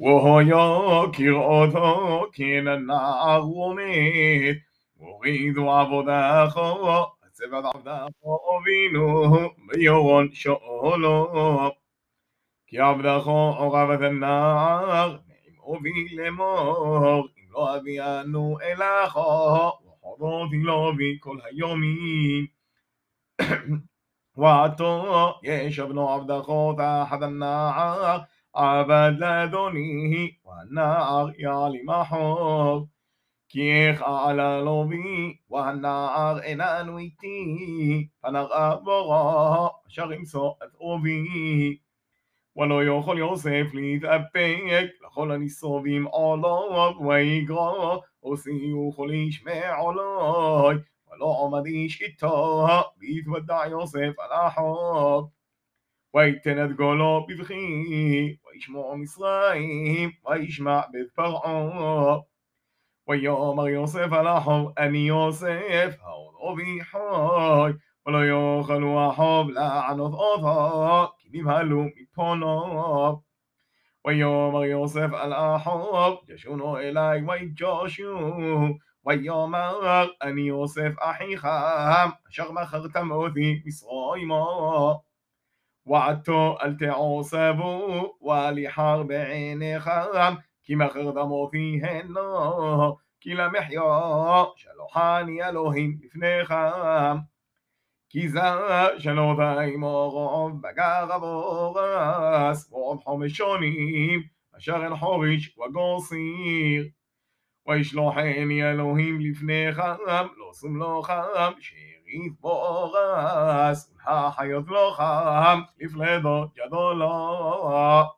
وهيا כראות כננה רומית, הורידו עבודך, צוות עבדך הובינו ביורון שאולו. כי עבדך עורבת הנער, נעים הוביל לאמור, אם לא אביאנו אלך, וחודותי לו כל היומים. ועתו ישבנו עבדך תחת הנער, عبد لدنيه والنار يعلم حب كيخ على لوبي والنار إنان ويتي فنغى برا شרים סועת עובי ולא יכול יוסף להתאפק לכל הנסובים עולו ויגרו וסיוכו לשמע עולוי ולא עומד איש איתו ויתוודע יוסף על החוב ויתן את גולו בבכי, וישמעו מצרים, וישמע בית פרעה. ויאמר יוסף על החוב, אני יוסף, העוד עובי חי, ולא יאכלו החוב לענות אותו, כי נבהלו מפונו. ויאמר יוסף על החוב, ישונו אלי ויג'ושו, ויאמר אני יוסף אחיכם, אשר מכרתם אותי מצרימו. وعدتو التعو سابو والي حرب عيني خرم كي ما خردمو فيه النار كي لم يحيو شلوحاني الوهيم لفني خام كي زا شنو ذاي مغعب بقاغ بغاس مغعب حمشونيم أشار الحورش وقصير ويشلوحيني الوهيم لفني خام لو سم لو شير ריב בורס, ולחיות לא חם, לפלדות ידו לא.